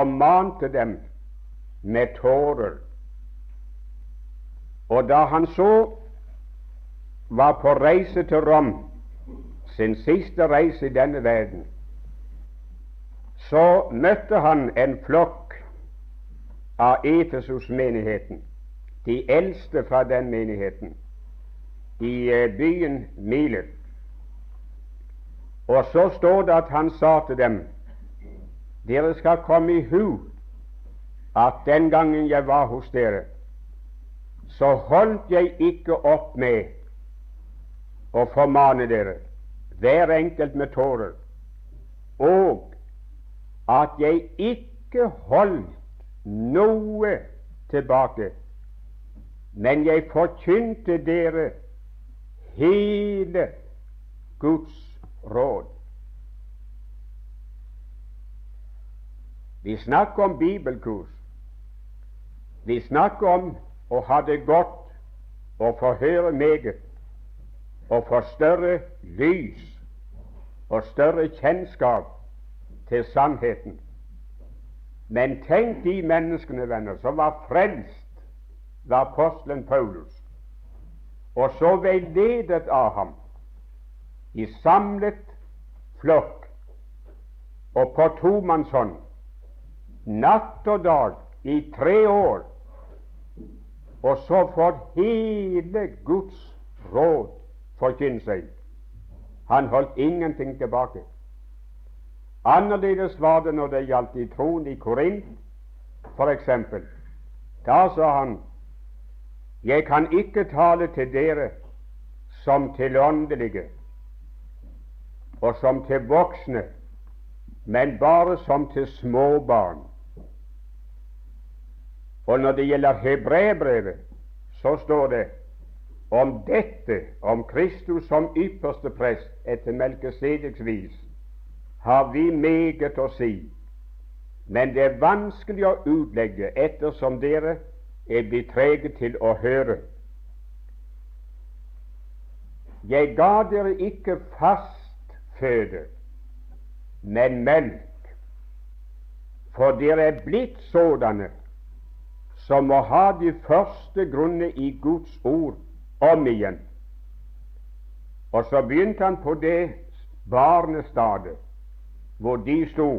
og mante dem med tårer. Og da han så var på reise til Rom, sin siste reise i denne verden, så møtte han en flokk av Efesus-menigheten, de eldste fra den menigheten, i eh, byen Milet. Og så står det at han sa til dem dere skal komme i hu at den gangen jeg var hos dere, så holdt jeg ikke opp med å formane dere, hver enkelt med tårer, og at jeg ikke holdt noe tilbake, men jeg forkynte dere hele Guds råd. Vi snakker om bibelkurs. Vi snakker om å ha det godt og få høre meget og få større lys og større kjennskap til sannheten. Men tenk de menneskene, venner, som var frelst ved apostelen Paulus, og så veiledet av ham i samlet flokk og på tomannshånd natt og dag i tre år, og så får hele Guds råd forkynne seg. Han holdt ingenting tilbake. Annerledes var det når det gjaldt i troen i Korint, f.eks. Da sa han jeg kan ikke tale til dere som til åndelige og som til voksne, men bare som til små barn. Og når det gjelder hebreerbrevet, så står det om dette, om Kristus som ypperste prest etter Melkesedeks vis, har vi meget å si. Men det er vanskelig å utlegge ettersom dere er blitt trege til å høre. Jeg ga dere ikke fast føde, men melk, for dere er blitt sådanne som må ha de første grunner i Guds ord om igjen. Og så begynte han på det barnestadet hvor de sto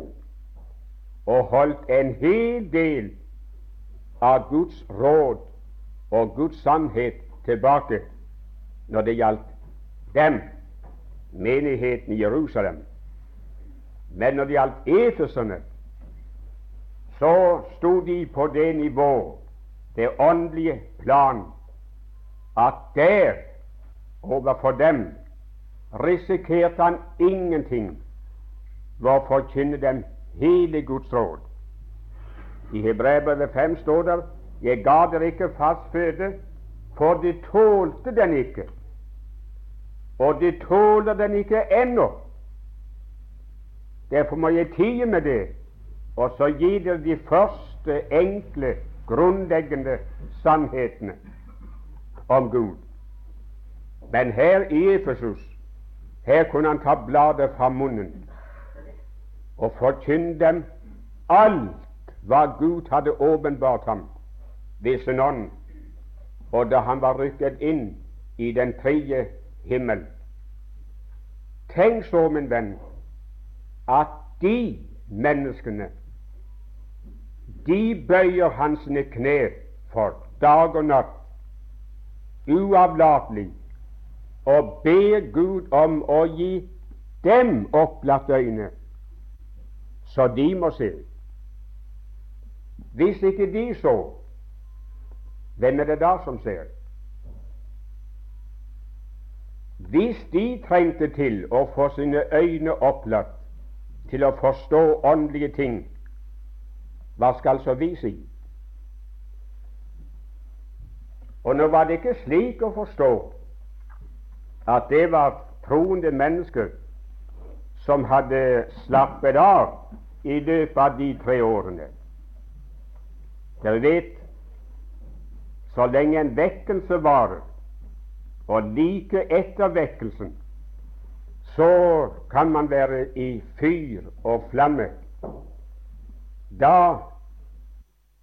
og holdt en hel del av Guds råd og Guds sannhet tilbake når det gjaldt dem, menigheten i Jerusalem. Men når det gjaldt etersene, så sto de på det nivå det åndelige plan at der overfor dem risikerte han ingenting ved å forkynne dem hele Guds råd. I Hebrevet 5 står det jeg ga dere ikke fast føde, for de tålte den ikke. Og de tåler den ikke ennå. Derfor må jeg tie med det, og så gi dere de første enkle grunnleggende sannhetene om Gud. Men her i Efesus her kunne han ta bladet fra munnen og forkynne dem alt hva Gud hadde åpenbart ham ved sin og da han var rykket inn i den tredje himmel. Tenk så, min venn, at de menneskene de bøyer han sine kne for dag og natt, uavlatelig, og ber Gud om å gi dem opplagt øyne, så de må se. Hvis ikke de så, hvem er det da som ser? Hvis de trengte til å få sine øyne opplatt til å forstå åndelige ting, hva skal så vi si? Og nå var det ikke slik å forstå at det var troende mennesker som hadde slappet av i løpet av de tre årene. Dere vet, så lenge en vekkelse varer, og like etter vekkelsen, så kan man være i fyr og flamme Da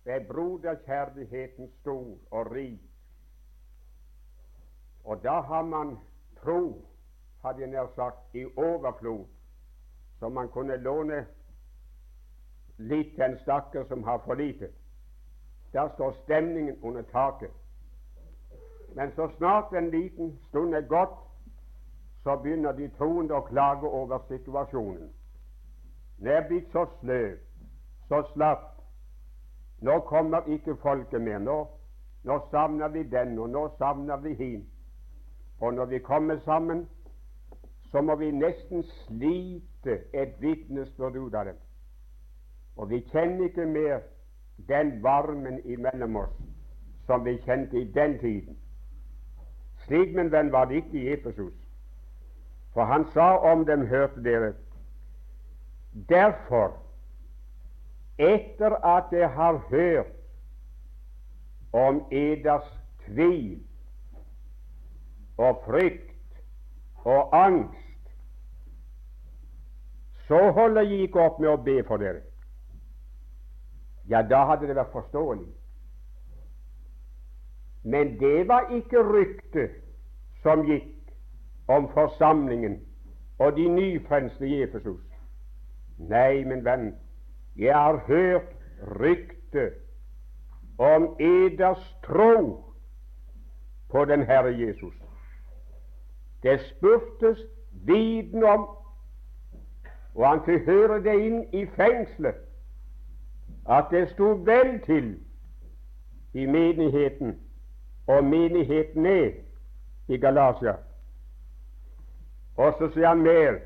er broderkjærligheten stor og rik, og da har man tro, hadde jeg nær sagt, i overflod, så man kunne låne litt til en stakkar som har for lite. Der står stemningen under taket. Men så snart en liten stund er gått, så begynner de troende å klage over situasjonen. Det er blitt så sløv, så slapp. Nå kommer ikke folket mer. Nå, nå savner vi den, og nå savner vi hin. Og når vi kommer sammen, så må vi nesten slite et vitnesbyrd ut av dem. Og vi kjenner ikke mer den varmen imellom oss som vi kjente i den tiden. Slik, min venn, var det ikke i Efesus. For han sa om dem, hørte dere, derfor, etter at jeg har hørt om eders tvil og frykt og angst, så holder jeg ikke opp med å be for dere. Ja, da hadde det vært forståelig. Men det var ikke ryktet som gikk om forsamlingen og de nyfrelste i Efesus. Nei, min venn, jeg har hørt ryktet om eders tro på den Herre Jesus. Det spurtes viden om, og han fikk høre det inn i fengselet at det sto vel til i menigheten, og menigheten er i Galatia. Og så sier han mer,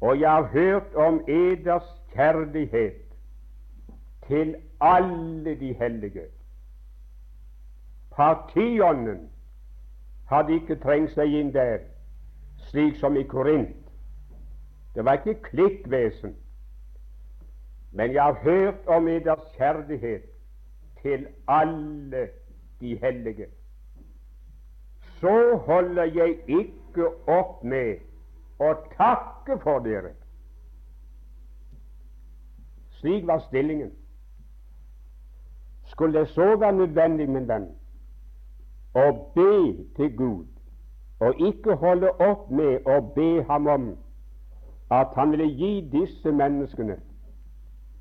og jeg har hørt om eders kjærlighet til alle de hellige. Partiånden hadde ikke trengt seg inn der, slik som i Korint. Det var ikke klikkvesen. Men jeg har hørt om eders kjærlighet til alle de hellige. Så holder jeg ikke opp med å takke for dere. Slik var stillingen. Skulle det så være nødvendig, min venn, å be til Gud, og ikke holde opp med å be Ham om at Han ville gi disse menneskene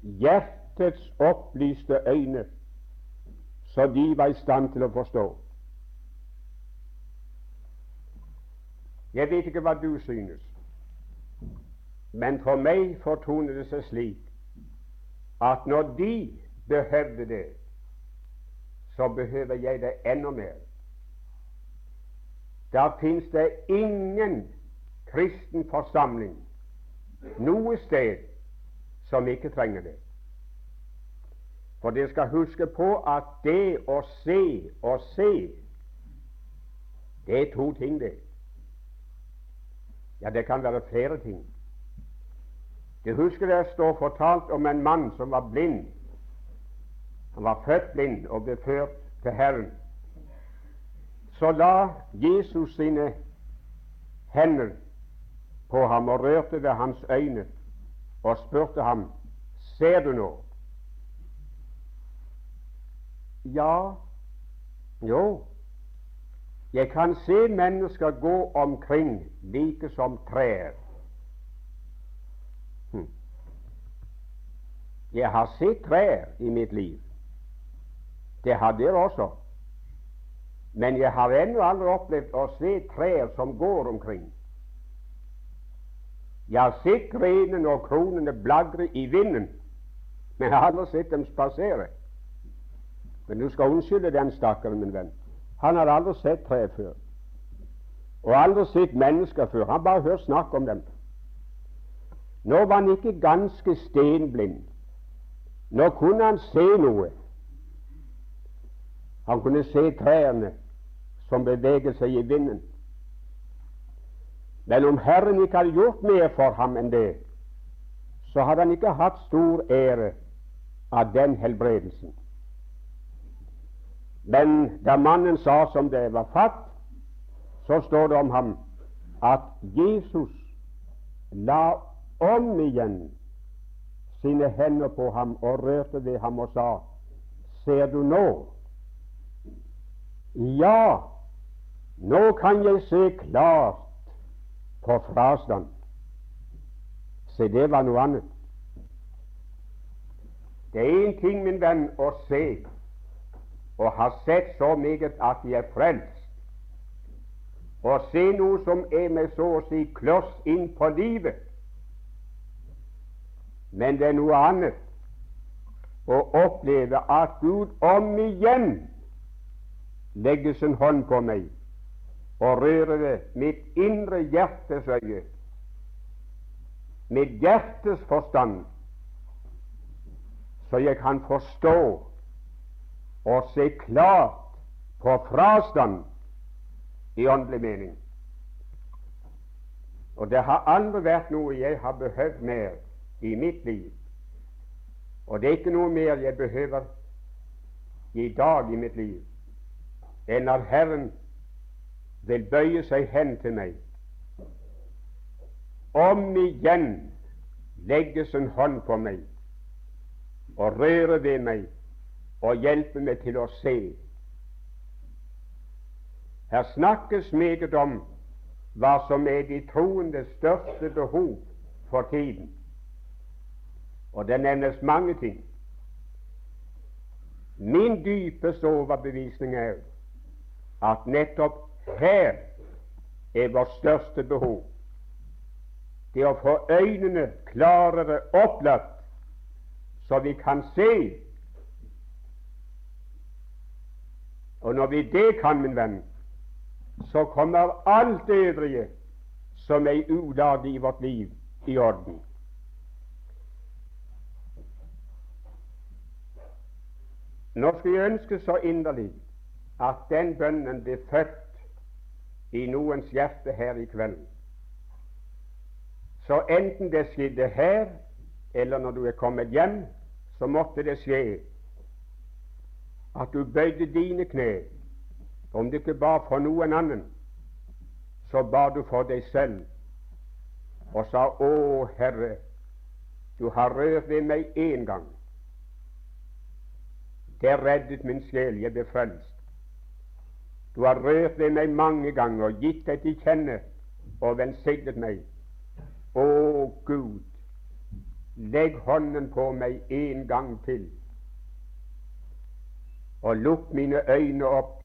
hjertets opplyste øyne, så de var i stand til å forstå. Jeg vet ikke hva du synes, men for meg fortoner det seg slik at når de behøvde det, så behøver jeg det enda mer. Da fins det ingen kristen forsamling noe sted som ikke trenger det. For dere skal huske på at det å se og se, det er to ting, det. Ja, det kan være flere ting. Du husker det står fortalt om en mann som var blind. Han var født blind og ble ført til Herren. Så la Jesus sine hender på ham og rørte ved hans øyne og spurte ham Ser du nå? Ja, jo, jeg kan se mennesker gå omkring like som trær. Jeg har sett trær i mitt liv. Det har dere også. Men jeg har ennå aldri opplevd å se trær som går omkring. Jeg har sett grenene og kronene blagre i vinden, men jeg har aldri sett dem spasere. Men du skal unnskylde den stakkaren, min venn. Han hadde aldri sett trær før, og aldri sett mennesker før. Han bare hørt snakk om dem. Nå var han ikke ganske stenblind. Nå kunne han se noe. Han kunne se trærne som beveger seg i vinden. Men om Herren ikke hadde gjort mer for ham enn det, så hadde han ikke hatt stor ære av den helbredelsen. Men da mannen sa som det var fatt, så står det om ham at Jesus la om igjen sine hender på ham og rørte ved ham og sa, Ser du nå? Ja, nå kan jeg se klart på frastand. Se, det var noe annet. Det er én ting, min venn, å se og ha sett så meget at de er frelst, Å se noe som er med så å si kloss inn på livet. Men det er noe annet å oppleve at Gud om igjen legger sin hånd på meg og rører det mitt indre hjertes øye, mitt hjertes forstand, så jeg kan forstå og se klart på frastand i åndelig mening. Og det har aldri vært noe jeg har behøvd mer i mitt liv. Og det er ikke noe mer jeg behøver i dag i mitt liv enn at Herren vil bøye seg hen til meg, om igjen legge sin hånd på meg og røre ved meg og hjelpe meg til å se. Her snakkes meget om hva som er de troendes største behov for tiden. Og det nevnes mange ting. Min dypeste overbevisning er at nettopp her er vårt største behov. Det å få øynene klarere opplagt, så vi kan se Og når vi det kan, min venn, så kommer alt det øvrige som er ulaglig i vårt liv, i orden. Nå skulle jeg ønske så inderlig at den bønnen blir født i noens hjerte her i kveld. Så enten det skjedde her, eller når du er kommet hjem, så måtte det skje at du bøyde dine kne, om du ikke ba for noen annen, så ba du for deg selv og sa Å, Herre, du har rørt ved meg én gang. Det reddet min sjel, jeg ble frelst. Du har rørt ved meg mange ganger gitt deg til kjenne og velsignet meg. Å Gud, legg hånden på meg en gang til og lukk mine øyne opp,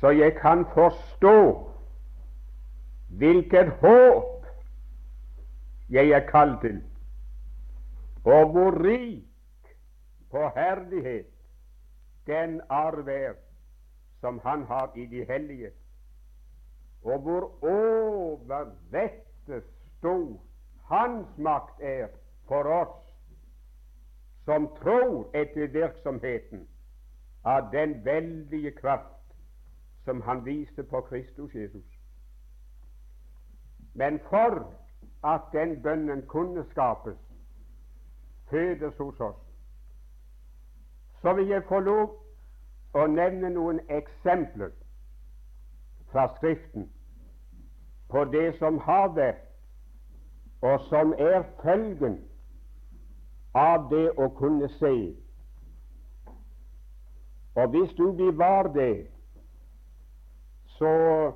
så jeg kan forstå hvilket håp jeg er kalt til, og hvor rik på herlighet den arv er som Han har i de hellige, og hvor overvettet stor Hans makt er for oss som tror etter virksomheten av den veldige kraft som han viste på Kristus Jesus. Men for at den bønnen kunne skapes, fødes hos oss, så vil jeg få lov å nevne noen eksempler fra Skriften på det som har vært, og som er følgen av det å kunne se og hvis du bevarer det, så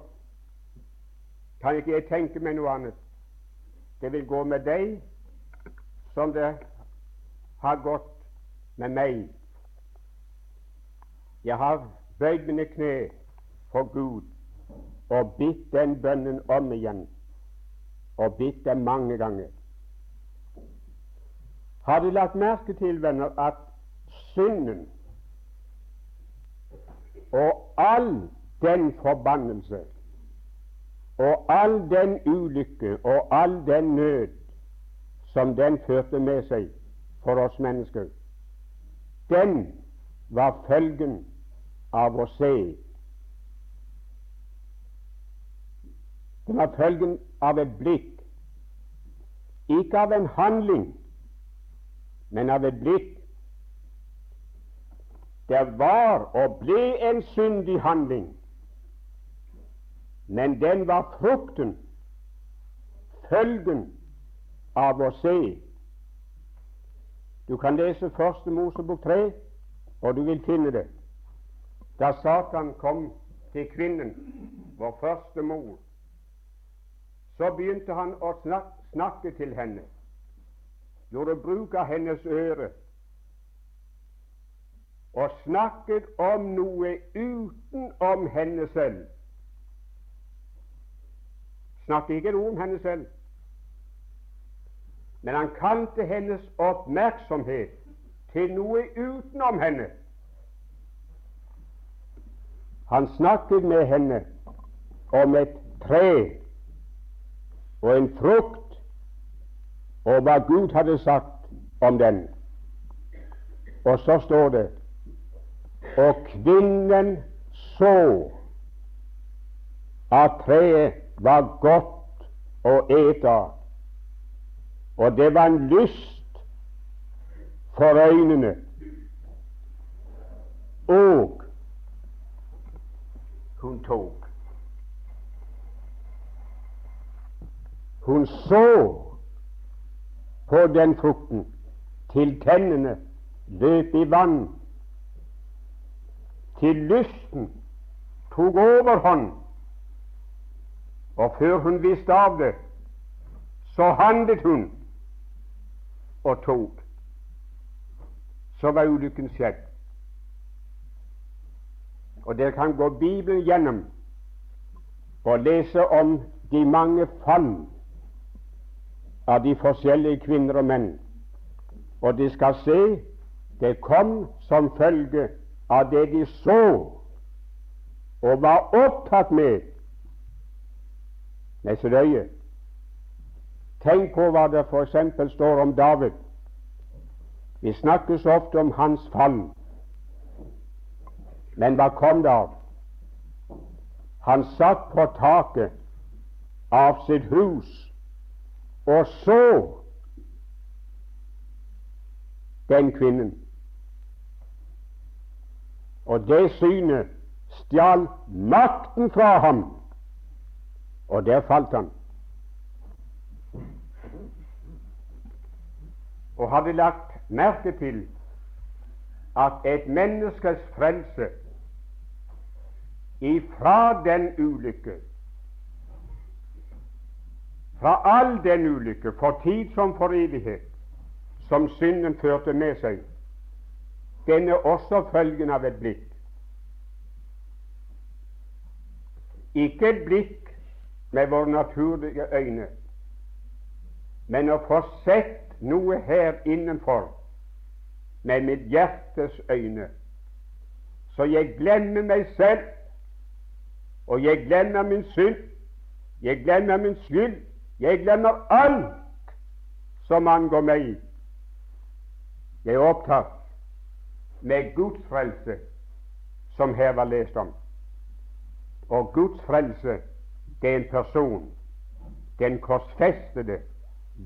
kan ikke jeg tenke meg noe annet. Det vil gå med deg som det har gått med meg. Jeg har bøyd mine kne for Gud og bitt den bønnen om igjen, og bitt den mange ganger. Har du lagt merke til, venner, at synden og all den forbannelse og all den ulykke og all den nød som den førte med seg for oss mennesker, den var følgen av å se. Den var følgen av et blikk, ikke av en handling, men av et blikk det var og ble en syndig handling, men den var frukten, følgen av å se. Du kan lese Første Mosebok 3, og du vil finne det. Da Satan kom til kvinnen, vår første mor, så begynte han å snakke til henne, gjorde bruk av hennes øre, og snakket om noe utenom henne selv. Snakket ikke noe om henne selv, men han kalte hennes oppmerksomhet til noe utenom henne. Han snakket med henne om et tre og en frukt og hva Gud hadde sagt om den. Og så står det og kvinnen så at treet var godt å ete av, og det var en lyst for øynene. Og hun tok. Hun så på den frukten til tennene løp i vann, til lysten tok overhånd, og før hun visste av det, så handlet hun og tok. Så var ulykken skjedd. Og dere kan gå Bibelen gjennom og lese om de mange fall av de forskjellige kvinner og menn. Og de skal se det kom som følge av det de så og var opptatt med med sitt øye. Tenk på hva det f.eks. står om David. Vi snakker så ofte om hans fall. Men hva kom det av? Han satt på taket av sitt hus og så den kvinnen. Og det synet stjal makten fra ham, og der falt han. Og hadde lagt merke til at et menneskes frelse ifra den ulykke, fra all den ulykke, for tid som for evighet, som synden førte med seg, den er også følgen av et blikk. Ikke et blikk med våre naturlige øyne, men å få sett noe her innenfor med mitt hjertes øyne, så jeg glemmer meg selv og jeg glemmer min synd, jeg glemmer min skyld, jeg glemmer alt som angår meg. Jeg er opptatt med Guds frelse, som her var lest om. Og Guds frelse, det er en person, den korsfestede,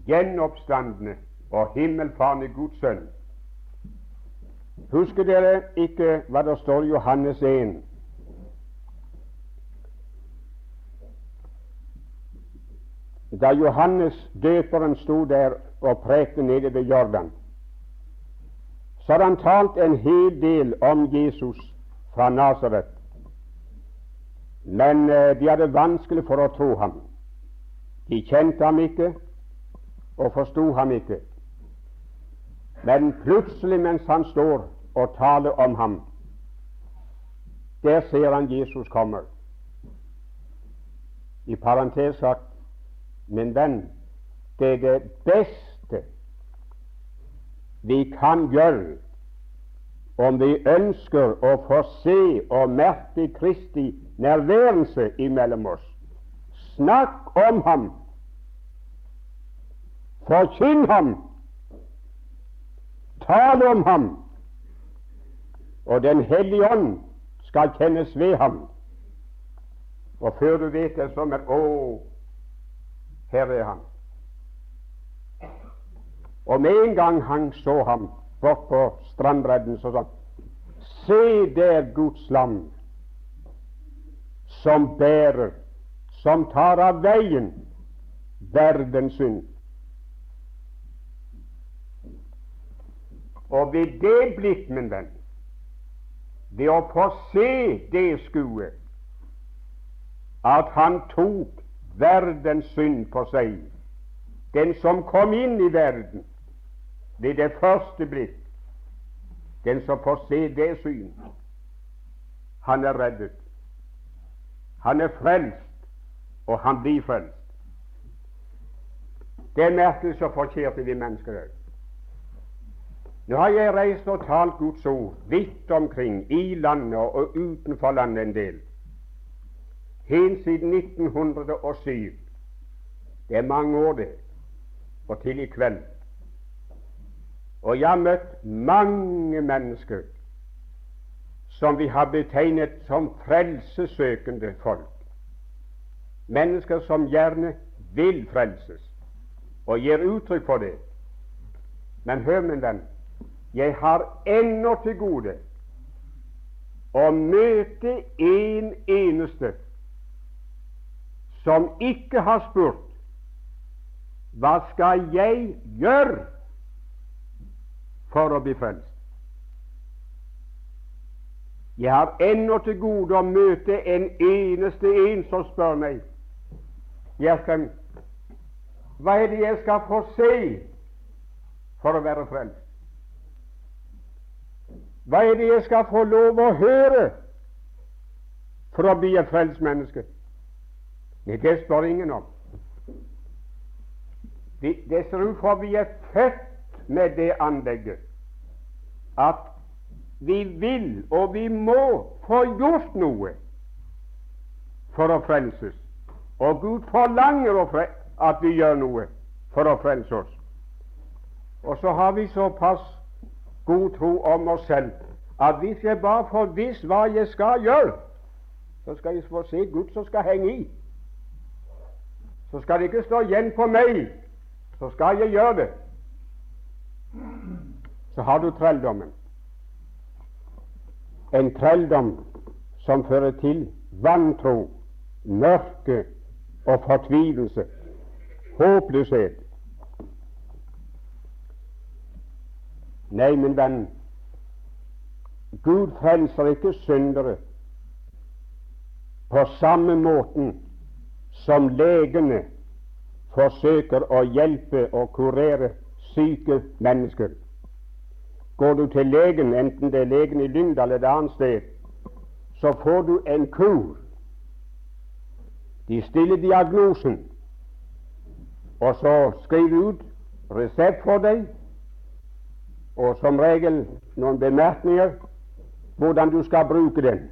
gjenoppstandende og himmelfarne Guds sønn. Husker dere ikke hva det står i Johannes 1? Da Johannes døperen sto der og prekte nede ved Jordan, så hadde han talt en hel del om Jesus fra Nasaret. Men eh, de hadde vanskelig for å tro ham. De kjente ham ikke og forsto ham ikke. Men plutselig, mens han står og taler om ham, der ser han Jesus kommer. I parentes sagt Min venn, det er det beste vi kan gjøre om vi ønsker å få se og merke Kristi nærværelse imellom oss. Snakk om ham. Forkynn ham. Tal om ham. Og Den hellige ånd skal kjennes ved ham. Og før du vet det, som er Å, her er han. Og med en gang han så ham bort på strandbredden, så sa han Se der Guds lam som bærer, som tar av veien verdens synd. Og ved det blikk, min venn, ved å få se det skue, at han tok verdens synd på seg, den som kom inn i verden ved det første blikk, den som får se det syn, han er reddet. Han er frelst, og han blir frelst. Det er merkelig så forkjærte vi mennesker òg. Nå har jeg reist og talt Guds ord vidt omkring, i landet og utenfor landet en del, helt siden 1907. Det er mange år, det, og til i kveld. Og jeg har møtt mange mennesker som vi har betegnet som frelsesøkende folk. Mennesker som gjerne vil frelses, og gir uttrykk for det. Men hør, min venn, jeg har ennå til gode å møte en eneste som ikke har spurt hva skal jeg gjøre for å bli frelst? Jeg har ennå til gode å møte en eneste en som spør meg Gjertrem, hva er det jeg skal få se for å være frelst? Hva er det jeg skal få lov å høre for å bli et frelst menneske? Nei, det spør ingen om. Det ser ut for vi er født med det anlegget at vi vil og vi må få gjort noe for å frelses. Og Gud forlanger at vi gjør noe for å frelse oss. Og så har vi såpass god tro om oss selv at hvis jeg bare får visst hva jeg skal gjøre, så skal jeg få se Gud som skal henge i. Så skal det ikke stå igjen på meg, så skal jeg gjøre det. Så har du trelldommen. En trelldom som fører til vantro, mørke og fortvilelse, håpløshet. Nei, min venn, Gud frelser ikke syndere på samme måten som legene forsøker å hjelpe og kurere syke mennesker. Går du til legen, enten det er legen i Lyngdal eller et annet sted, så får du en kur de stiller diagnosen, og så skriver ut resept for deg, og som regel noen bemerkninger hvordan du skal bruke den.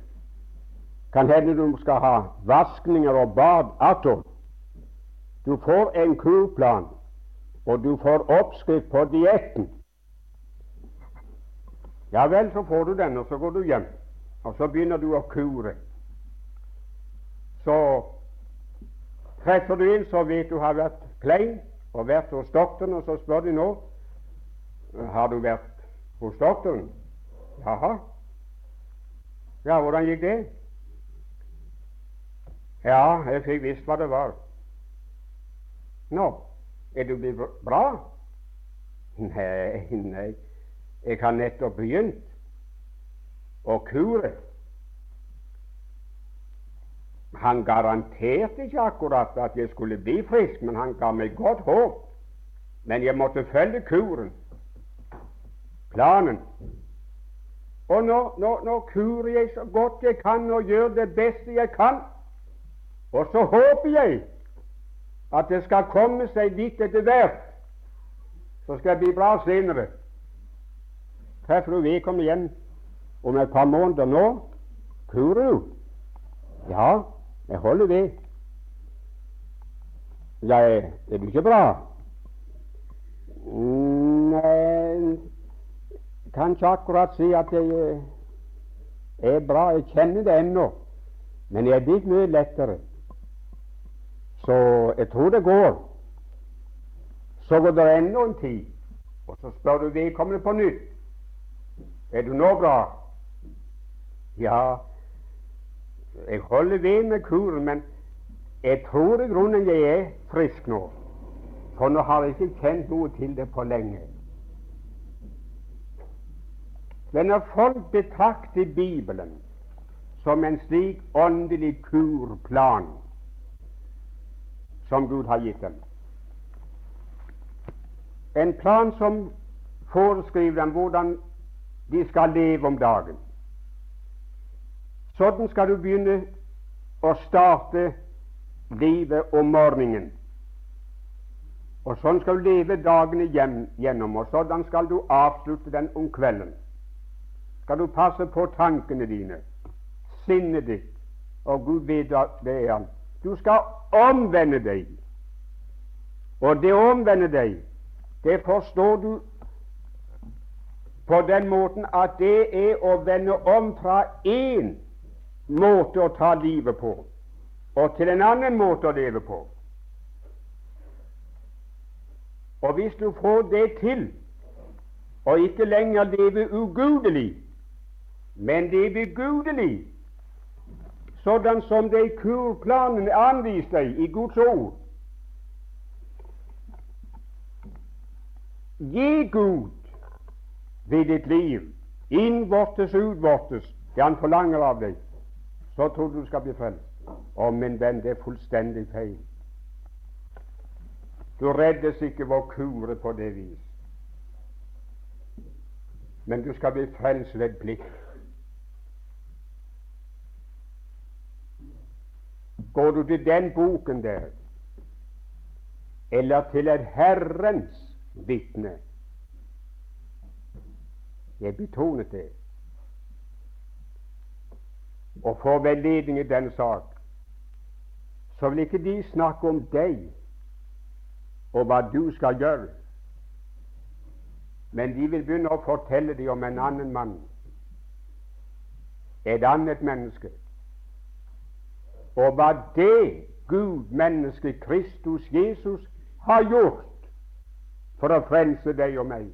Kan hende du skal ha vaskninger og bad attåt. Du får en kurplan, og du får oppskrift på dietten. Ja vel, så får du den, og så går du hjem, og så begynner du å kure. Så Treffer du inn så vet du har vært klein og vært hos doktoren, og så spør de nå har du vært hos doktoren. Jaha. Ja, hvordan gikk det? Ja, jeg fikk visst hva det var. Nå, er du blitt bra? Nei, nei, jeg har nettopp begynt å kure. Han garanterte ikke akkurat at jeg skulle bli frisk, men han ga meg godt håp. Men jeg måtte følge kuren, planen. Og nå, nå, nå kurer jeg så godt jeg kan og gjør det beste jeg kan. Og så håper jeg at det skal komme seg dit etter hvert. Så skal det bli bra senere. Treffer du vedkommende igjen om et par måneder nå, kurer du? Ja, jeg holder ved. Jeg det blir ikke bra? Nei, kan ikke akkurat si at jeg er bra. Jeg kjenner det ennå. Men jeg er blitt mye lettere. Så jeg tror det går. Så går det ennå en tid, og så spør du vedkommende på nytt. Er du nå bra? Ja, jeg holder ved med kuren, men jeg tror i grunnen jeg er frisk nå. For nå har jeg ikke kjent noe til det på lenge. Men når folk betrakter Bibelen som en slik åndelig kurplan som Gud har gitt dem, en plan som foreskriver dem hvordan de skal leve om dagen. Sånn skal du begynne å starte livet om morgenen. Og sånn skal du leve dagene gjennom, og sånn skal du avslutte den om kvelden. Skal du passe på tankene dine, sinnet ditt, og Gud vet det er han. Du skal omvende deg. Og det å omvende deg, det forstår du på den måten at det er å vende om fra én måte å ta livet på og til en annen måte å leve på. Og hvis du får det til, og ikke lenger leve ugudelig, men leve gudelig, sånn som det i kurplanen er anvist deg i Guds ord Gi Gud ved ditt liv, innvortes utvortes, det Han forlanger av deg, så tror du du skal bli frelst. Å, min venn, det er fullstendig feil. Du reddes ikke å kure på det vis. Men du skal bli frelst ved blikk. Går du til den boken der, eller til et Herrens vitne? Jeg betonet det. Og får veiledning i den sak, så vil ikke de snakke om deg og hva du skal gjøre, men de vil begynne å fortelle deg om en annen mann, et annet menneske, og hva det Gud, mennesket Kristus Jesus, har gjort for å frelse deg og meg.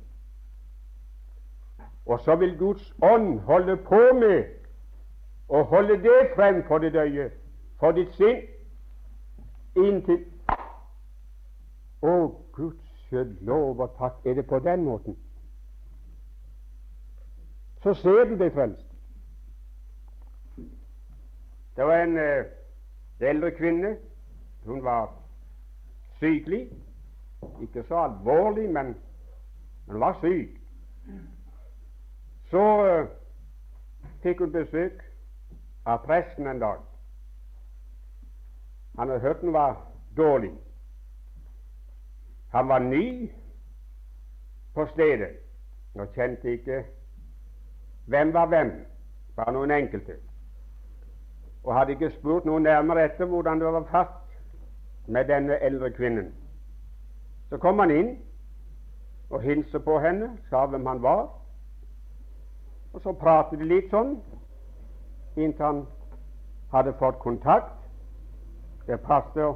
Og så vil Guds ånd holde på med å holde det frem for ditt øye, for ditt sinn, inntil Å, Guds lov og takk, er det på den måten? Så ser du deg frelst. Det var en eh, eldre kvinne. Hun var sykelig. Ikke så alvorlig, men hun var syk. Så uh, fikk hun besøk av presten en dag. Han hadde hørt hun var dårlig. Han var ny på stedet og kjente ikke hvem var hvem, bare noen enkelte, og hadde ikke spurt noe nærmere etter hvordan det var fatt med denne eldre kvinnen. Så kom han inn og hilste på henne, sa hvem han var, og så pratet de litt sånn inntil han hadde fått kontakt det passet å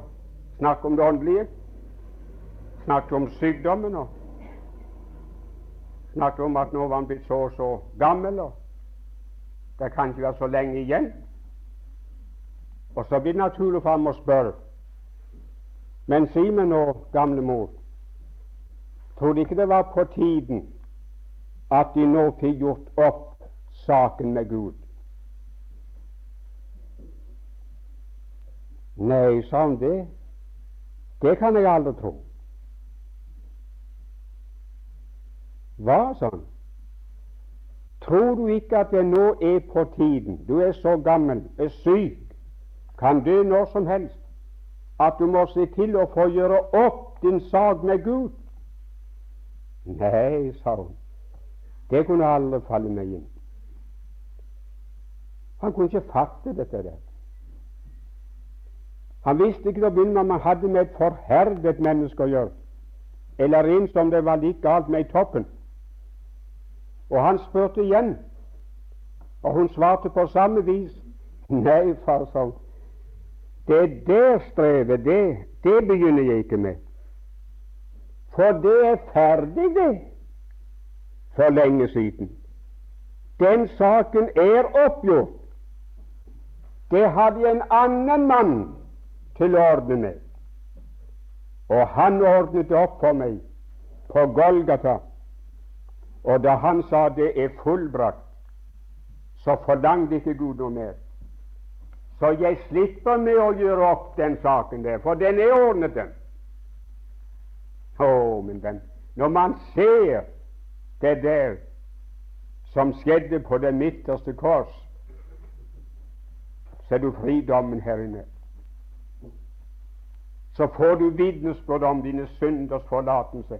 snakke om det åndelige. Snakke om sykdommen og snakke om at nå var han blitt så og så gammel, og det kan ikke være så lenge igjen. Og så blir det naturlig for ham å spørre. Men si meg nå, gamle mor, tror du ikke det var på tiden at de nå fikk gjort opp saken med Gud? Nei, sa han, det Det kan jeg aldri tro. Hva, sa han. Tror du ikke at det nå er på tiden, du er så gammel, er syk, kan dø når som helst, at du må se til å få gjøre opp din sak med Gud? Nei, sa hun, det kunne aldri falle meg inn. Han kunne ikke fatte dette der. Han visste ikke til å begynne med om han hadde med et forherdet menneske å gjøre, eller en som det var like galt med i toppen. Og han spurte igjen, og hun svarte på samme vis. Nei, far, sa hun, det er der strevet, det, det begynner jeg ikke med. For det er ferdig, det, for lenge siden. Den saken er oppgjort. Det hadde en annen mann til å ordne meg. Og han ordnet det opp for meg på Golgata. Og da han sa det er fullbrakt, så forlangte ikke Gud noe mer. Så jeg slipper med å gjøre opp den saken der, for den er ordnet, den. Å, min venn, når man ser det der som skjedde på det midterste kors, så er du fridommen her inne. Så får du vitnesbyrd om dine synders forlatelse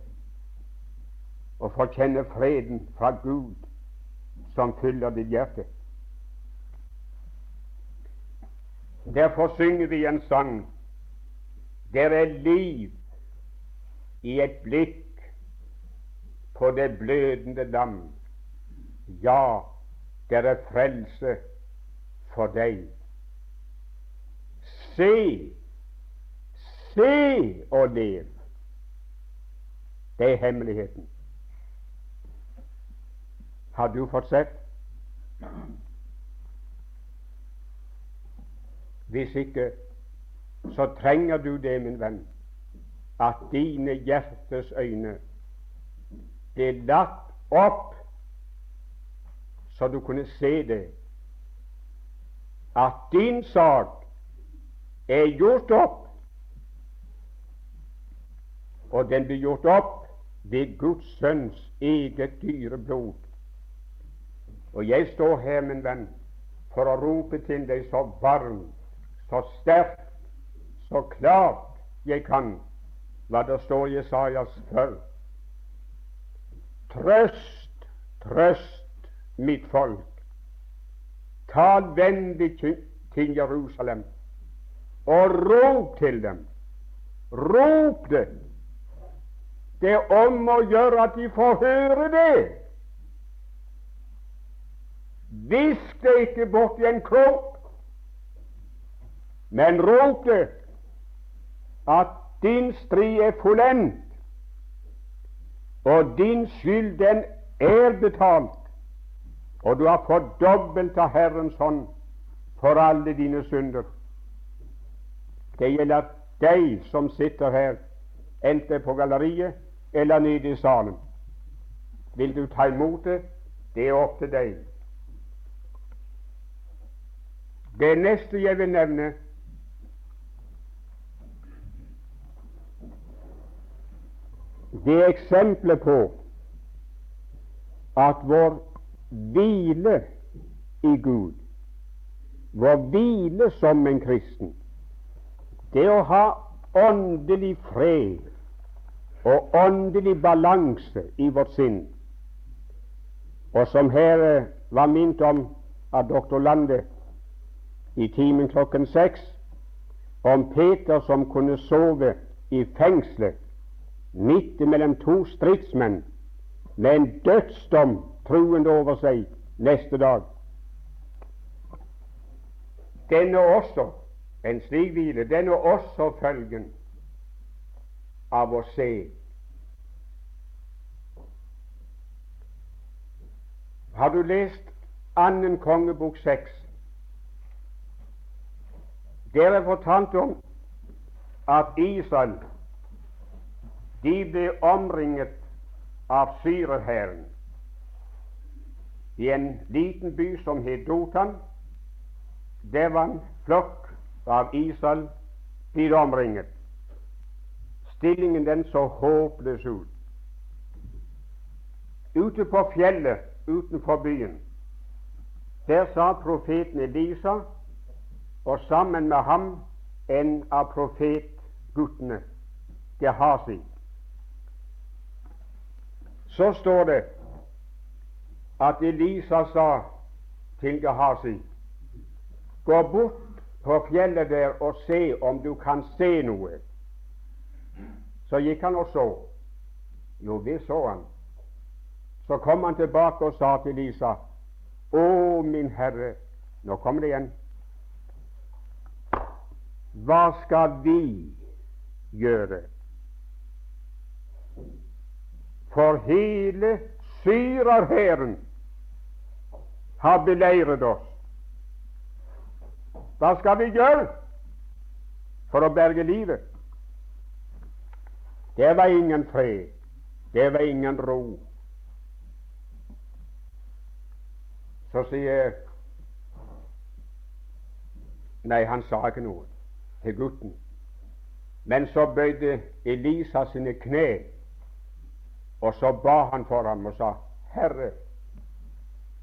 og får kjenne freden fra Gud som fyller ditt hjerte. Derfor synger vi en sang der er liv i et blikk på det blødende lam. Ja, der er frelse for deg. Se, se og lev. Det er hemmeligheten. Har du fått sett? Hvis ikke, så trenger du det, min venn, at dine hjertes øyne blir latt opp, så du kunne se det, at din sak er gjort opp, og den blir gjort opp ved Guds sønns eget dyre blod. Og jeg står her, min venn, for å rope til deg så varmt, så sterkt, så klart jeg kan hva det står i Jesajas før. Trøst, trøst mitt folk. Tal vennlig til Jerusalem og rop til dem. Rop det! Det er om å gjøre at de får høre det. Hvisk det ikke bort i en krok, men ropte at din strid er fullendt, og din skyld den er betalt, og du har fått dobbelt av Herrens hånd for alle dine synder. Det gjelder deg som sitter her, enten på galleriet eller nede i salen. Vil du ta imot det? Det er opp til deg. Det neste jeg vil nevne, det er eksempler på at vår hvile i Gud, vår hvile som en kristen, det å ha åndelig fred og åndelig balanse i vårt sinn, og som her var minnet om av doktor Lande i timen klokken seks om Peter som kunne sove i fengselet midt mellom to stridsmenn med en dødsdom truende over seg neste dag. Denne også, en slik hvile, den også følgen av å se. Har du lest annen kongebok seks? Der er fortalt om at Israel de ble omringet av syrerhæren i en liten by som het Dotan. Der var en flokk av Israel blitt omringet. Stillingen den så håpløs ut. Ute på fjellet utenfor byen, der sa profeten Elisa og sammen med ham en av profetguttene, Gehazi. Så står det at Elisa sa til Gehazi Gå bort på fjellet der og se om du kan se noe. Så gikk han og så. Jo, det så han. Så kom han tilbake og sa til Elisa Å, min Herre Nå kommer det igjen. Hva skal vi gjøre? For hele syrerhæren har beleiret oss. Hva skal vi gjøre for å berge livet? Det var ingen fred, det var ingen ro. Så sier Nei, han sa ikke noe til gutten. Men så bøyde Elisa sine kne, og så ba han for ham og sa, Herre,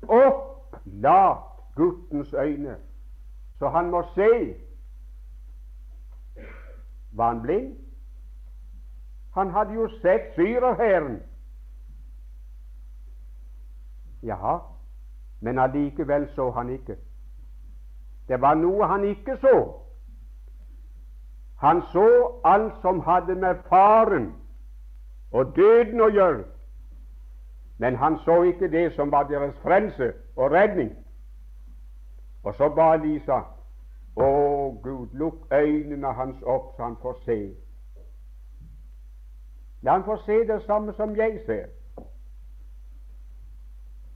opplat guttens øyne, så han må se. Var han blind? Han hadde jo sett syrerhæren. Jaha, men allikevel så han ikke. Det var noe han ikke så. Han så alt som hadde med faren og døden å gjøre, men han så ikke det som var deres frelse og redning. Og så ba Lisa, å Gud, lukk øynene hans opp så han får se. La han få se det samme som jeg ser.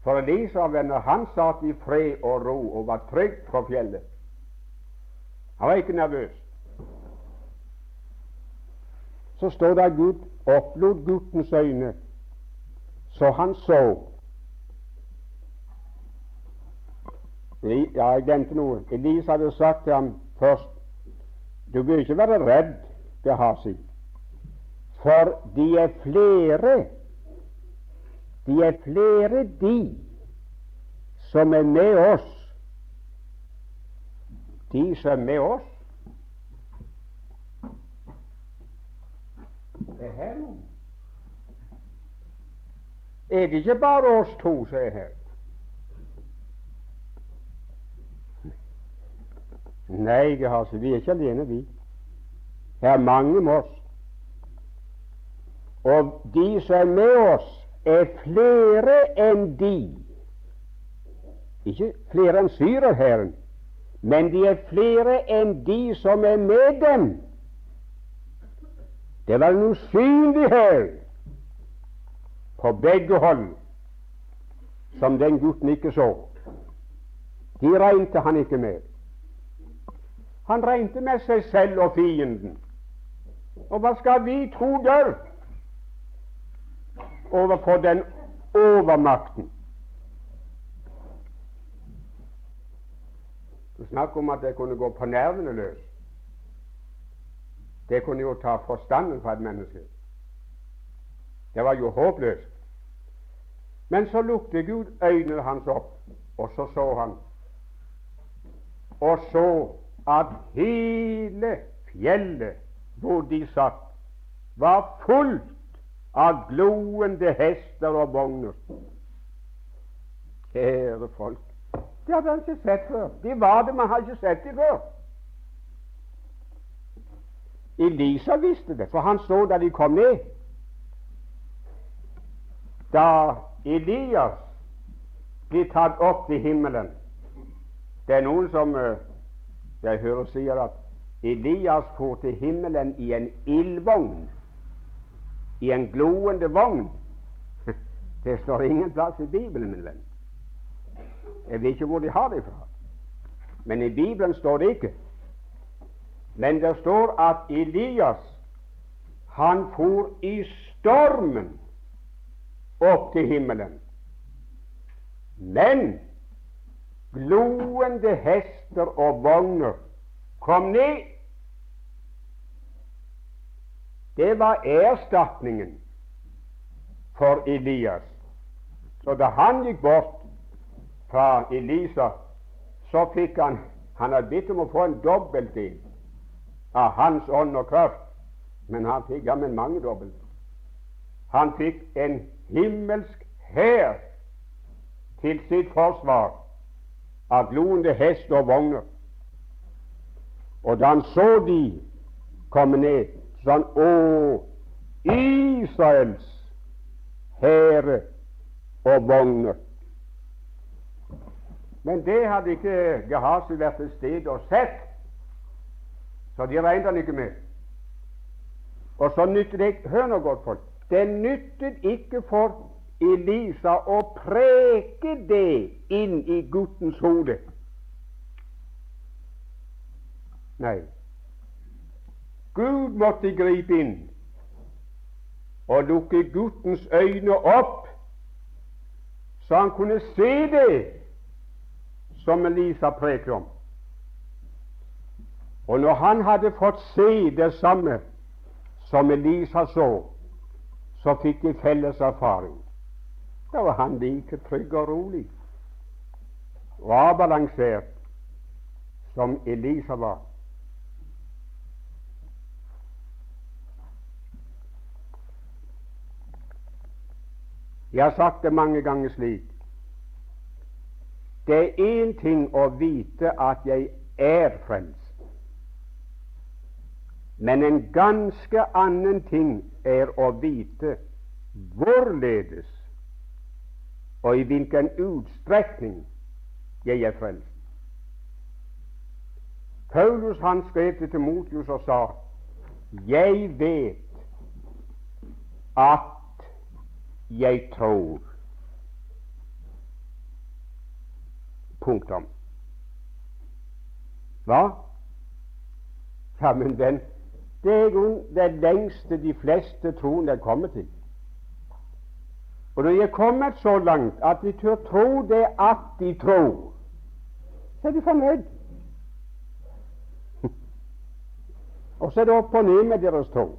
For Elisa, venner, han satt i fred og ro og var trygg på fjellet. Han var ikke nervøs. Så står det at Gud opplot guttens øyne, så han så. Ja, jeg glemte noe. Elise hadde sagt til ham først Du bør ikke være redd, Gehazi, for de er flere de er flere, de som er med oss. De som er med oss. Det er her nå? Er det ikke bare oss to som er her? Nei, altså, vi er ikke alene, vi. Det er mange med oss. Og de som er med oss, er flere enn de Ikke flere enn syrerhæren, men de er flere enn de som er med dem. Det var en usynlig hær på begge hold som den gutten ikke så. De regnet han ikke med. Han regnet med seg selv og fienden. Og hva skal vi tro gjøre? overfor den overmakten. Du snakker om at det kunne gå på nervene løs. Det kunne jo ta forstanden fra et menneske. Det var jo håpløst. Men så lukket Gud øynene hans opp, og så så han og så at hele fjellet hvor de satt, var fullt av gloende hester og vogner. Kjære folk, det hadde han ikke sett før. De var det, man hadde ikke sett dem før. Elisa visste det, for han så da de kom ned. Da Elias blir tatt opp til himmelen Det er noen som eh, jeg hører sier at Elias for til himmelen i en ildvogn i en gloende vogn. Det står ingen plass i Bibelen, min venn. Jeg vet ikke hvor de har det fra. Men i Bibelen står det ikke. Men det står at Elias han for i stormen opp til himmelen. Men gloende hester og vogner kom ned Det var erstatningen for Elias. Så da han gikk bort fra Elisa, så fikk han Han hadde bedt om å få en dobbeltdel av hans ånd og kraft, men han fikk ja, men mangedobbelt. Han fikk en himmelsk hær til sitt forsvar av gloende hest og vogner. Og da han så de komme ned, sånn Å, Israels hære og vogner. Men det hadde ikke Gehazi vært til stede og sett, så de regnet han ikke med. Og så nyttet det Hør nå godt, folk. Det nyttet ikke for Elisa å preke det inn i guttens hode. Nei, Gud måtte gripe inn og lukke guttens øyne opp, så han kunne se det som Elisa preker om. Og når han hadde fått se det samme som Elisa så, så fikk de felles erfaring. Da var han like trygg og rolig og avbalansert som Elisa var. Jeg har sagt det mange ganger slik Det er én ting å vite at jeg er frelst, men en ganske annen ting er å vite hvorledes og i hvilken utstrekning jeg er frelst. Paulus han skrev til Timotius og sa jeg vet at jeg tror. Punktum. Hva? Ja, men den, det er jo det lengste de fleste troende er kommet til. Og når de er kommet så langt at de tør tro det at de tror, så er de fornøyd. og så er det opp og ned med deres tro.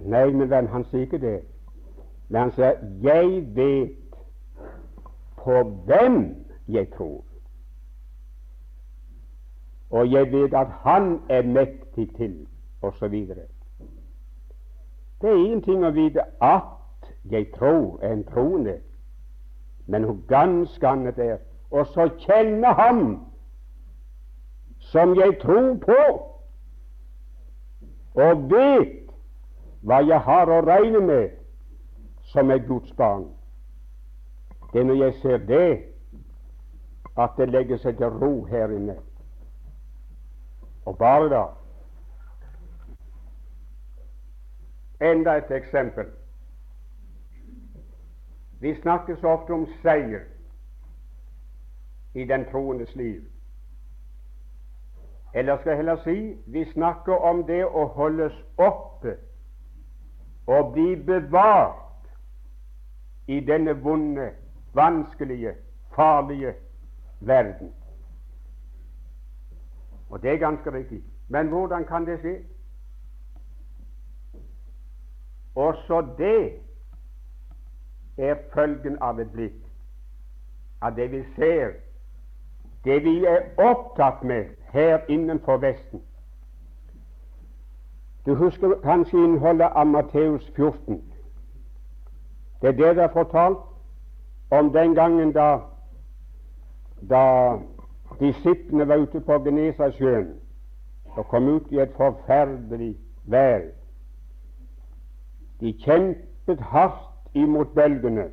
Nei, min venn, han sier ikke det. Men han sier 'Jeg vet på hvem jeg tror'. Og jeg vet at Han er mektig til, osv. Det er én ting å vite at jeg tror, er en troende, men noe ganske annet er og så kjenne Ham som jeg tror på, og vet hva jeg har å regne med som er Guds barn. Det er når jeg ser det, at det legger seg til ro her inne. Og bare da Enda et eksempel. Vi snakker så ofte om seier i den troendes liv. Eller skal jeg heller si vi snakker om det å holdes oppe og bli bevart i denne vonde, vanskelige, farlige verden. Og det er ganske riktig. Men hvordan kan det skje? Også det er følgen av et blikk, av det vi ser, det vi er opptatt med her innenfor Vesten. Du husker kanskje innholdet av Matteus 14. Det er det det er fortalt om den gangen da, da disiplene var ute på Genesasjøen og kom ut i et forferdelig vær. De kjempet hardt imot bølgene,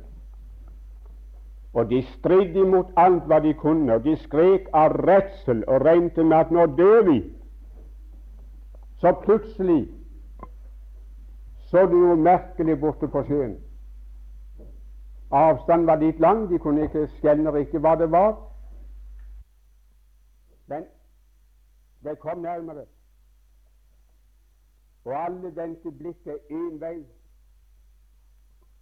og de stridde imot alt hva de kunne, og de skrek av redsel og regnet med at nå dør vi. Så plutselig så du noe merkelig borte på sjøen. Avstanden var litt lang, de kunne ikke skjelne riktig hva det var. Men det kom nærmere, og alle vendte blikket én vei.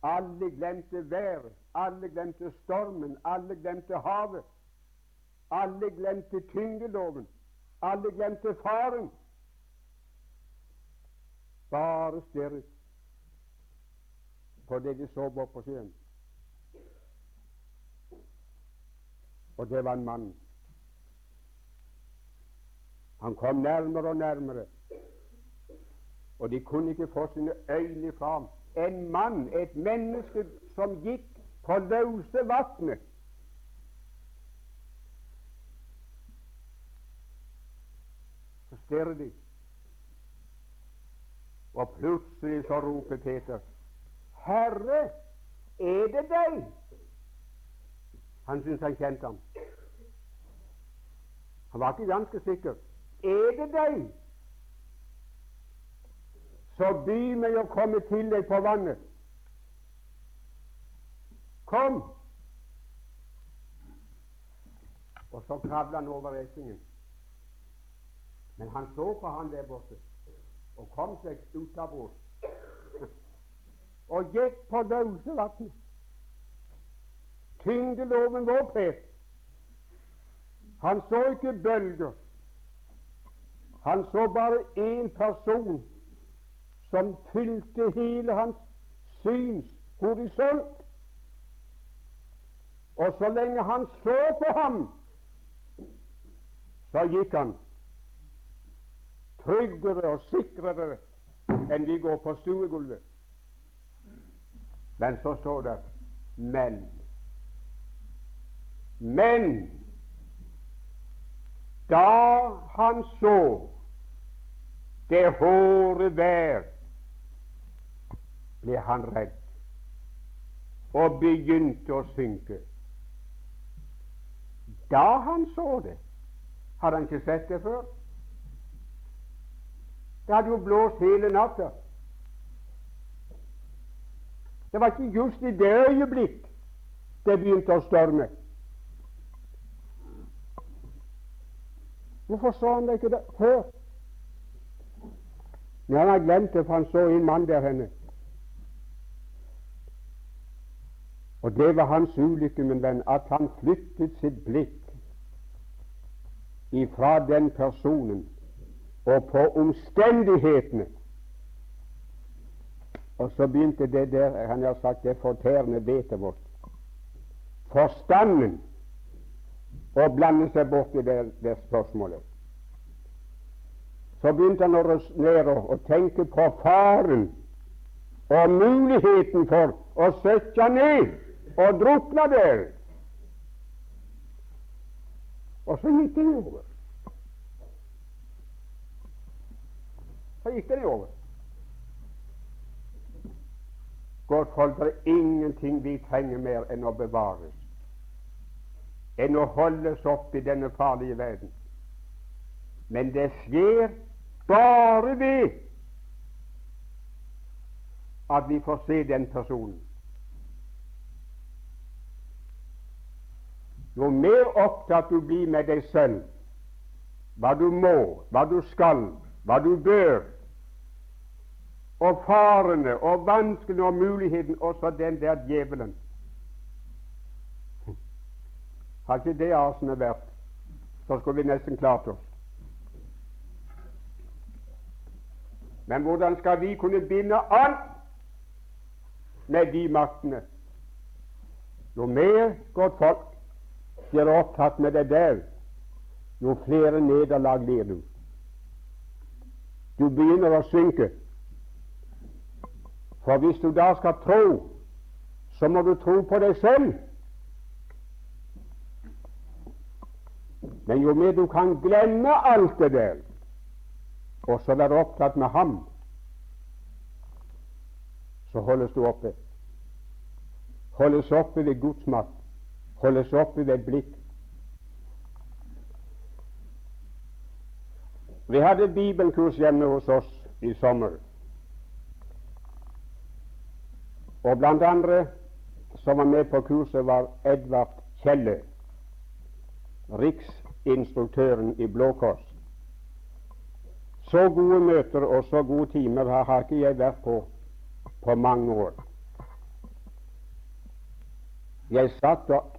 Alle glemte været, alle glemte stormen, alle glemte havet. Alle glemte tyngdeloven, alle glemte faren bare stirret på det de så bort på sjøen. Og det var en mann. Han kom nærmere og nærmere, og de kunne ikke få sine øyne fra ham. En mann, et menneske som gikk på løse vannet. Så stirrer de. Og plutselig så roper Peter, 'Herre, er det deg?' Han syntes han kjente ham. Han var ikke ganske sikker. 'Er det deg?' Så by meg å komme til deg på vannet. Kom! Og så kravla han over racingen. Men han så på han der borte og kom seg ut av båten og gikk på løse vann. Tyngdeloven var opphevet, Han så ikke bølger. Han så bare én person som fylte hele hans syns horisont. Og så lenge han så på ham, så gikk han tryggere og sikrere enn vi går på stuegulvet. Men så står det men. Men da han så det hårde vær, ble han redd og begynte å synke. Da han så det, hadde han ikke sett det før. Det hadde jo blåst hele natta. Det var ikke just i det øyeblikk det begynte å storme. Hvorfor så han det ikke det før? Men han har glemt det, for han så en mann der henne. Og det var hans ulykke, min venn, at han flyttet sitt blikk ifra den personen og på omstendighetene. Og så begynte det der han har sagt, det fortærende vetet vårt. Forstanden å blande seg bort i det, det spørsmålet. Så begynte han å resonnere og tenke på faren og muligheten for å søkke ned og drukne der. Og så gikk det over. Så gikk det over. Godt folk, det er ingenting vi trenger mer enn å bevares, enn å holdes opp i denne farlige verden. Men det skjer bare ved at vi får se den personen. Jo mer opptatt du blir med deg selv, hva du må, hva du skal, hva du bør, og farene og vanskene og muligheten, også den der djevelen Har ikke det arsenet vært, så skulle vi nesten klart oss. Men hvordan skal vi kunne binde an med de maktene? Jo mer godt folk blir opptatt med det der, jo flere nederlag blir du. Du begynner å synke. For hvis du da skal tro, så må du tro på deg selv. Men jo mer du kan glemme alt det der, og så være opptatt med ham, så holdes du oppe. Holdes oppe ved Guds makt, holdes oppe ved blikk. Vi hadde bibelkurs hjemme hos oss i sommer. Og blant andre som var med på kurset, var Edvard Kjelle, riksinstruktøren i Blå Kors. Så gode møter og så gode timer har ikke jeg vært på på mange år. Jeg satt og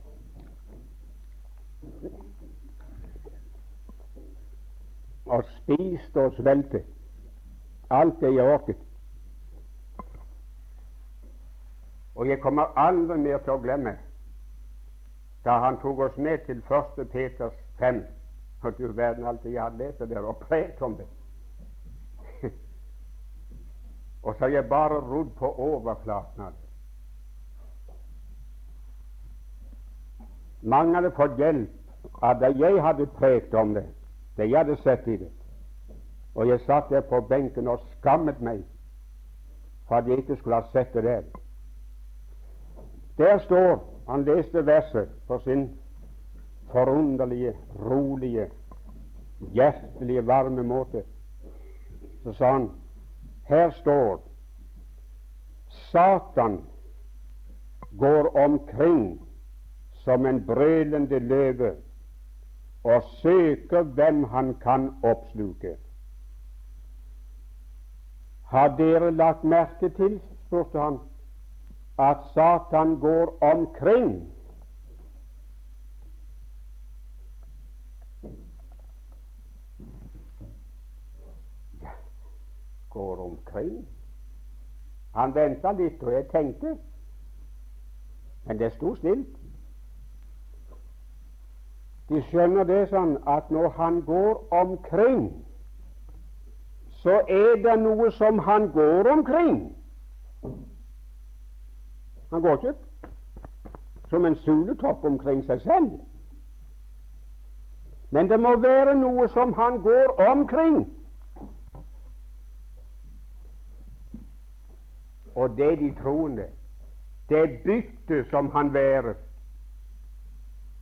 og spiste og svelget alt det jeg orket. Og jeg kommer aldri mer til å glemme da han tok oss med til 1. Peters 5. Og du verden alt jeg hadde lest der og prekt om det. Og så har jeg bare rodd på overflaten av det. Mange hadde fått hjelp av det jeg hadde prekt om det, det jeg hadde sett i det. Og jeg satt der på benken og skammet meg for at jeg ikke skulle ha sett det der. Der står Han leste verset på sin forunderlige, rolige, hjertelige, varme måte. Så sa han her står Satan går omkring som en brølende løve og søker hvem han kan oppsluke. Har dere lagt merke til, spurte han, at Satan går omkring går omkring. Han venta litt, og jeg tenkte Men det sto snilt. De skjønner det sånn at når han går omkring, så er det noe som han går omkring. Han går ikke som en suletopp omkring seg selv. Men det må være noe som han går omkring. Og det er de troende. Det byttet som han værer.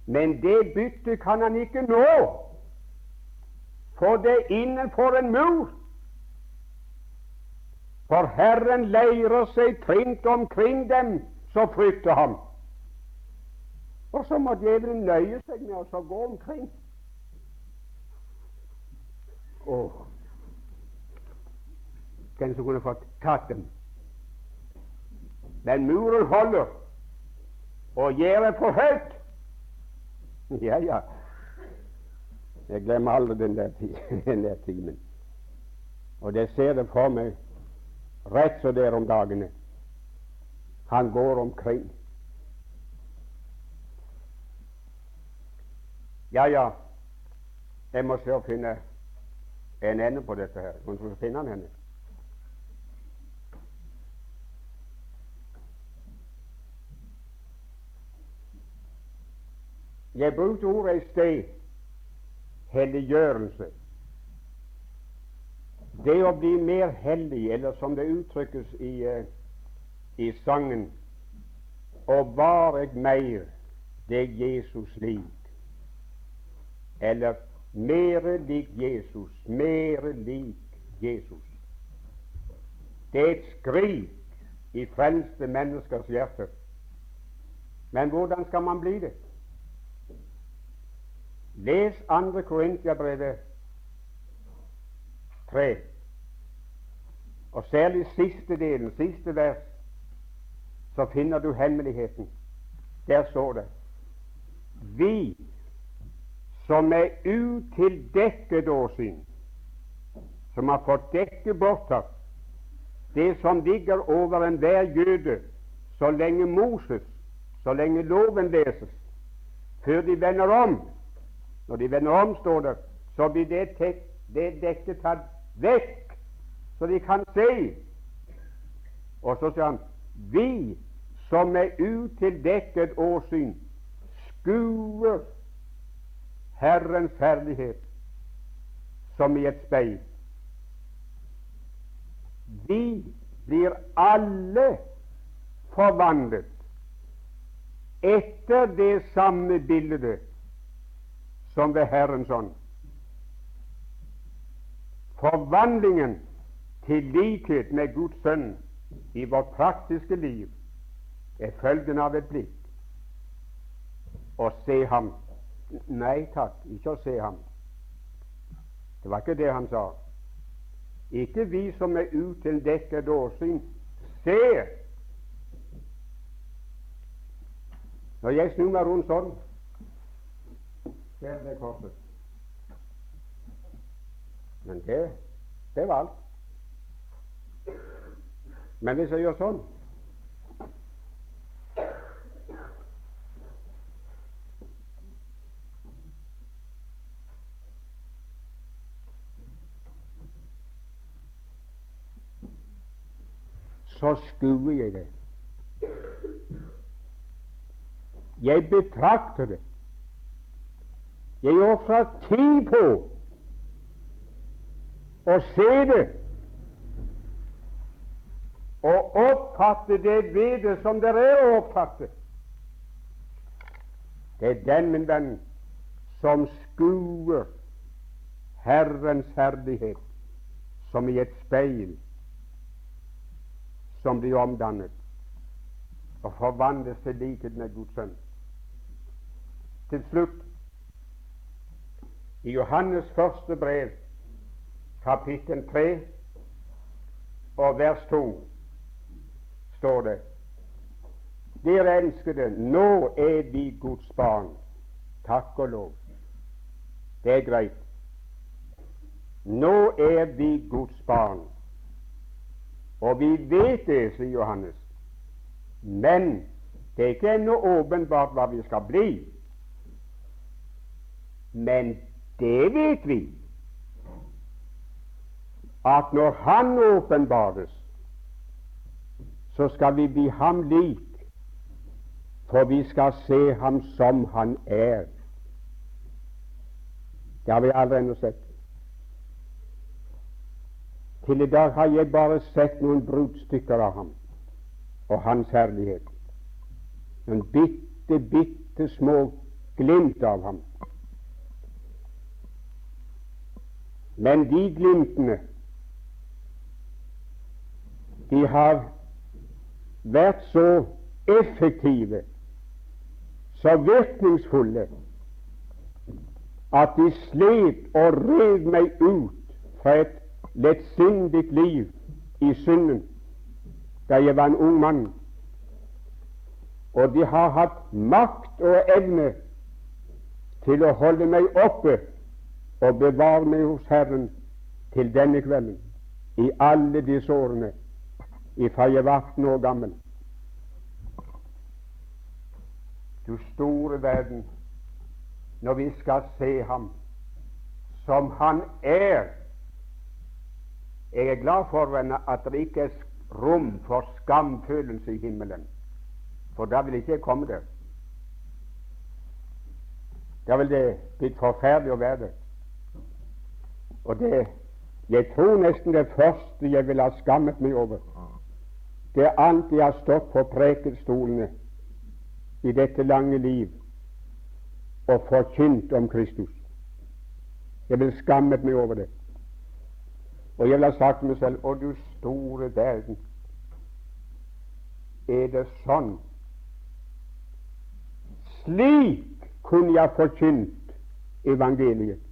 Men det byttet kan han ikke nå, for det er innenfor en mur. For Herren leirer seg trint omkring dem som frykter ham. Og så må djevelen nøye seg med å gå omkring. Åh, Den som kunne fått tatt dem? Men muren holder, og gjerdet for høyt. Ja, ja. Jeg glemmer aldri den der, den der timen. Og det ser det for meg rett så der om dagene. Han går omkring. Ja, ja, jeg må se å finne en ende på dette her. Hvordan skal jeg finne den henne? Jeg brukte ordet i sted helliggjørelse. Det å bli mer hellig, eller som det uttrykkes i, uh, i sangen var jeg mer det Jesus lik, eller mere lik Jesus, mere lik Jesus. Det er et skrik i frelste menneskers hjerter. Men hvordan skal man bli det? Les 2. Korintiabrevet 3, og særlig siste delen, siste vers, så finner du hemmeligheten. Der står det Vi som er utildekket åsyn, som har fått dekket bortatt det som ligger over enhver jøde så lenge Moses, så lenge loven leses, før de vender om når de vender om, står det, så blir det, tek, det dekket tatt vekk, så de kan se. Og så sier han vi som er utildekket åsyn, skuer Herrens herlighet som i et speil. Vi blir alle forvandlet etter det samme bildet som ved Herrens ånd. Forvandlingen til likhet med Guds sønn i vårt praktiske liv er følgen av et blikk. Å se ham Nei takk, ikke å se ham. Det var ikke det han sa. Ikke vi som er utildekket åsyn, Se! Når jeg snur meg rundt sånn, der ble korset. Men det, det var alt. Men hvis jeg gjør sånn Så skuer jeg det. Jeg betrakter det. Jeg ofrer tid på å se det og oppfatte det ved det som det er å oppfatte. Det er den, min venn, som skuer Herrens herlighet som i et speil som blir omdannet og forvandles til likhet med Guds sønn. Til slutt i Johannes første brev, kapittel 3 og vers 2, står det Dere elskede, nå er vi Guds barn. Takk og lov. Det er greit. Nå er vi Guds barn. Og vi vet det, sier Johannes. Men det er ikke ennå åpenbart hva vi skal bli. Men det vet vi, at når Han åpenbares, så skal vi bli ham lik, for vi skal se ham som han er. Det har vi aldri ennå sett. Til i dag har jeg bare sett noen bruddstykker av ham og hans herlighet. Noen bitte, bitte små glimt av ham. Men de glimtene de har vært så effektive, så virkningsfulle, at de slet og rev meg ut fra et lettsindig liv i synden da jeg var en ung mann. Og de har hatt makt og evne til å holde meg oppe og bevar meg hos Herren til denne kvelden, i alle disse årene, ifra jeg var 18 år gammel. Du store verden, når vi skal se ham som han er. Jeg er glad for at det ikke er rom for skamfølelse i himmelen, for da vil ikke jeg komme der. Da vil det blitt forferdelig å være der. Og det, jeg tror nesten det første jeg ville ha skammet meg over, det er alt jeg har stått på prekestolene i dette lange liv og forkynt om Kristus. Jeg vil skammet meg over det. Og jeg vil ha sagt til meg selv Å, du store verden, er det sånn? Slik kunne jeg forkynt evangeliet.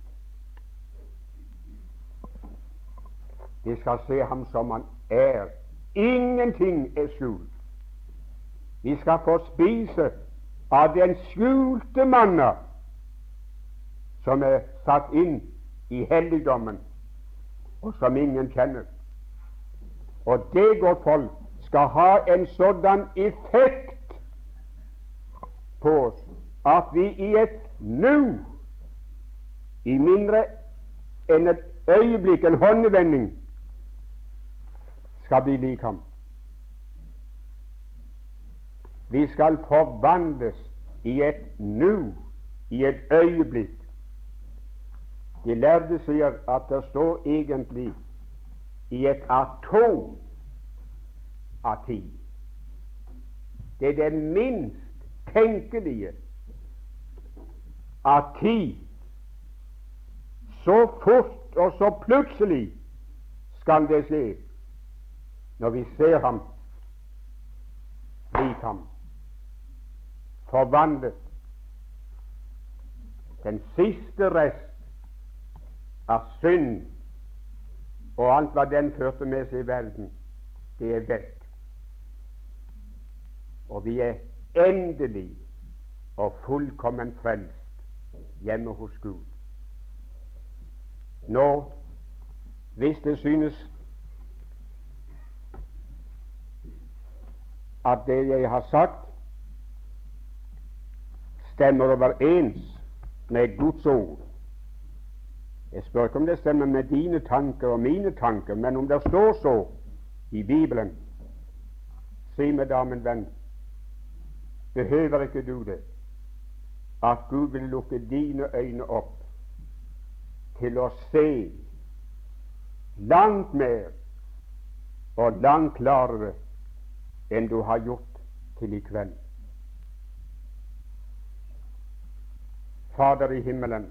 De skal se ham som han er. Ingenting er skjult. Vi skal få spise av den skjulte manna som er satt inn i helligdommen, og som ingen kjenner. Og det, godt folk, skal ha en sådan effekt på oss at vi i et nu, i mindre enn et øyeblikk, en håndevending, skal bli lik ham. Vi skal forvandles i et nu, i et øyeblikk. De lærde sier at det står egentlig i et atom av tid. Det er det minst tenkelige av tid. Så fort og så plutselig skal det skje når vi ser ham lik ham forvandlet. Den siste rest av synd og alt hva den førte med seg i verden, det er vekk. Og vi er endelig og fullkommen frelst hjemme hos Gud. Nå, hvis det synes at det jeg har sagt, stemmer overens med Guds ord. Jeg spør ikke om det stemmer med dine tanker og mine tanker, men om det står så i Bibelen. Si meg da, min venn, behøver ikke du det, at Gud vil lukke dine øyne opp til å se langt mer og langt klarere enn du har gjort til i kveld. Fader i himmelen,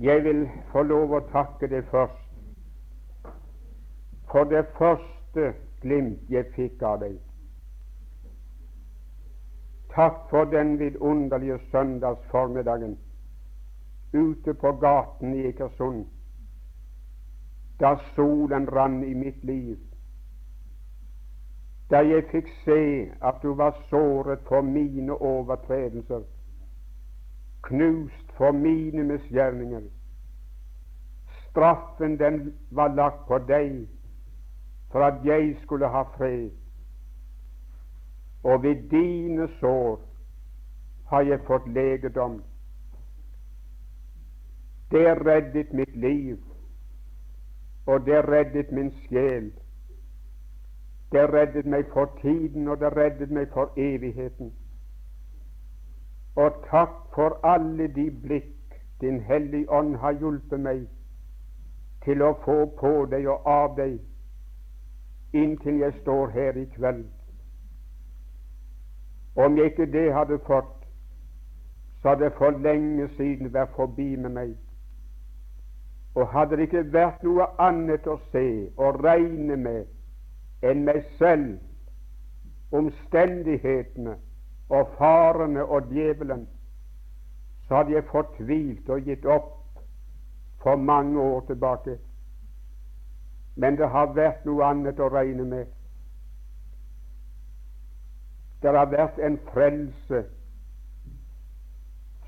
jeg vil få lov å takke deg først for det første glimt jeg fikk av deg. Takk for den vidunderlige søndagsformiddagen ute på gaten i Ekersund, da solen rann i mitt liv, da jeg fikk se at du var såret for mine overtredelser knust for mine misgjerninger. Straffen den var lagt på deg for at jeg skulle ha fred. Og ved dine sår har jeg fått legedom. Det reddet mitt liv, og det reddet min sjel. Det reddet meg for tiden, og det reddet meg for evigheten. Og takk for alle de blikk Din Hellige Ånd har hjulpet meg til å få på deg og av deg inntil jeg står her i kveld. Om jeg ikke det hadde fått, så hadde det for lenge siden vært forbi med meg. Og hadde det ikke vært noe annet å se og regne med enn meg selv, omstendighetene og farene og djevelen, så hadde jeg fortvilt og gitt opp for mange år tilbake. Men det har vært noe annet å regne med. Det har vært en frelse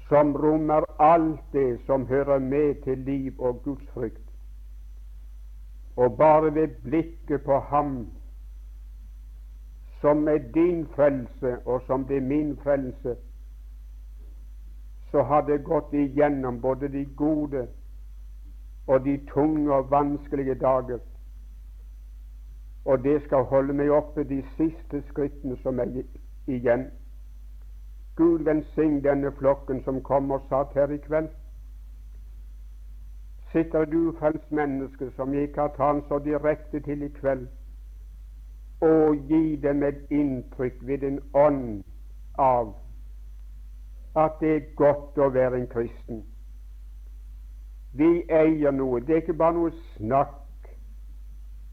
som rommer alt det som hører med til liv og gudsfrykt. Og bare ved blikket på Ham som er din frelse, og som er min frelse, så har det gått igjennom både de gode og de tunge og vanskelige dager. Og det skal holde meg oppe de siste skrittene som er igjen. Gud velsign denne flokken som kom og satt her i kveld. Sitter du frelst menneske som ikke har talt så direkte til i kveld, og gi dem et inntrykk ved en ånd av at det er godt å være en kristen. Vi eier noe. Det er ikke bare noe snakk,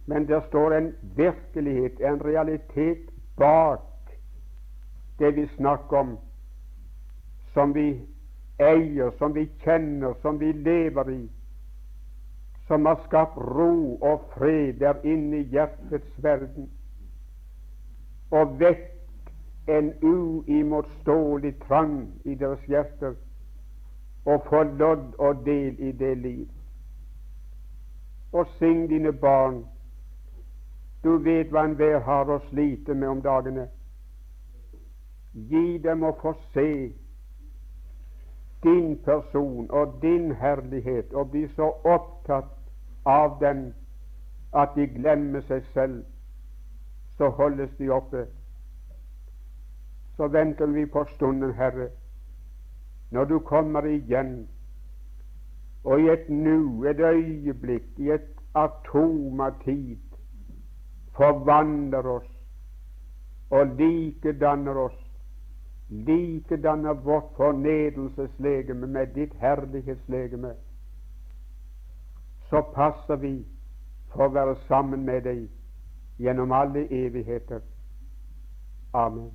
men der står en virkelighet, en realitet bak det vi snakker om, som vi eier, som vi kjenner, som vi lever i, som har skapt ro og fred der inne i hjertets verden, og vekk en uimotståelig trang i deres hjerter og få lodd og del i det liv. Og syng dine barn. Du vet hva enhver har å slite med om dagene. Gi dem å få se din person og din herlighet og bli så opptatt av dem at de glemmer seg selv. Så holdes de oppe. Så venter vi på stunden, Herre når du kommer igjen, og i et nu, et øyeblikk, i et atom av tid, forvandler oss og likedanner oss, likedanner vårt fornedelseslegeme med ditt herlighetslegeme, så passer vi for å være sammen med deg gjennom alle evigheter. Amen.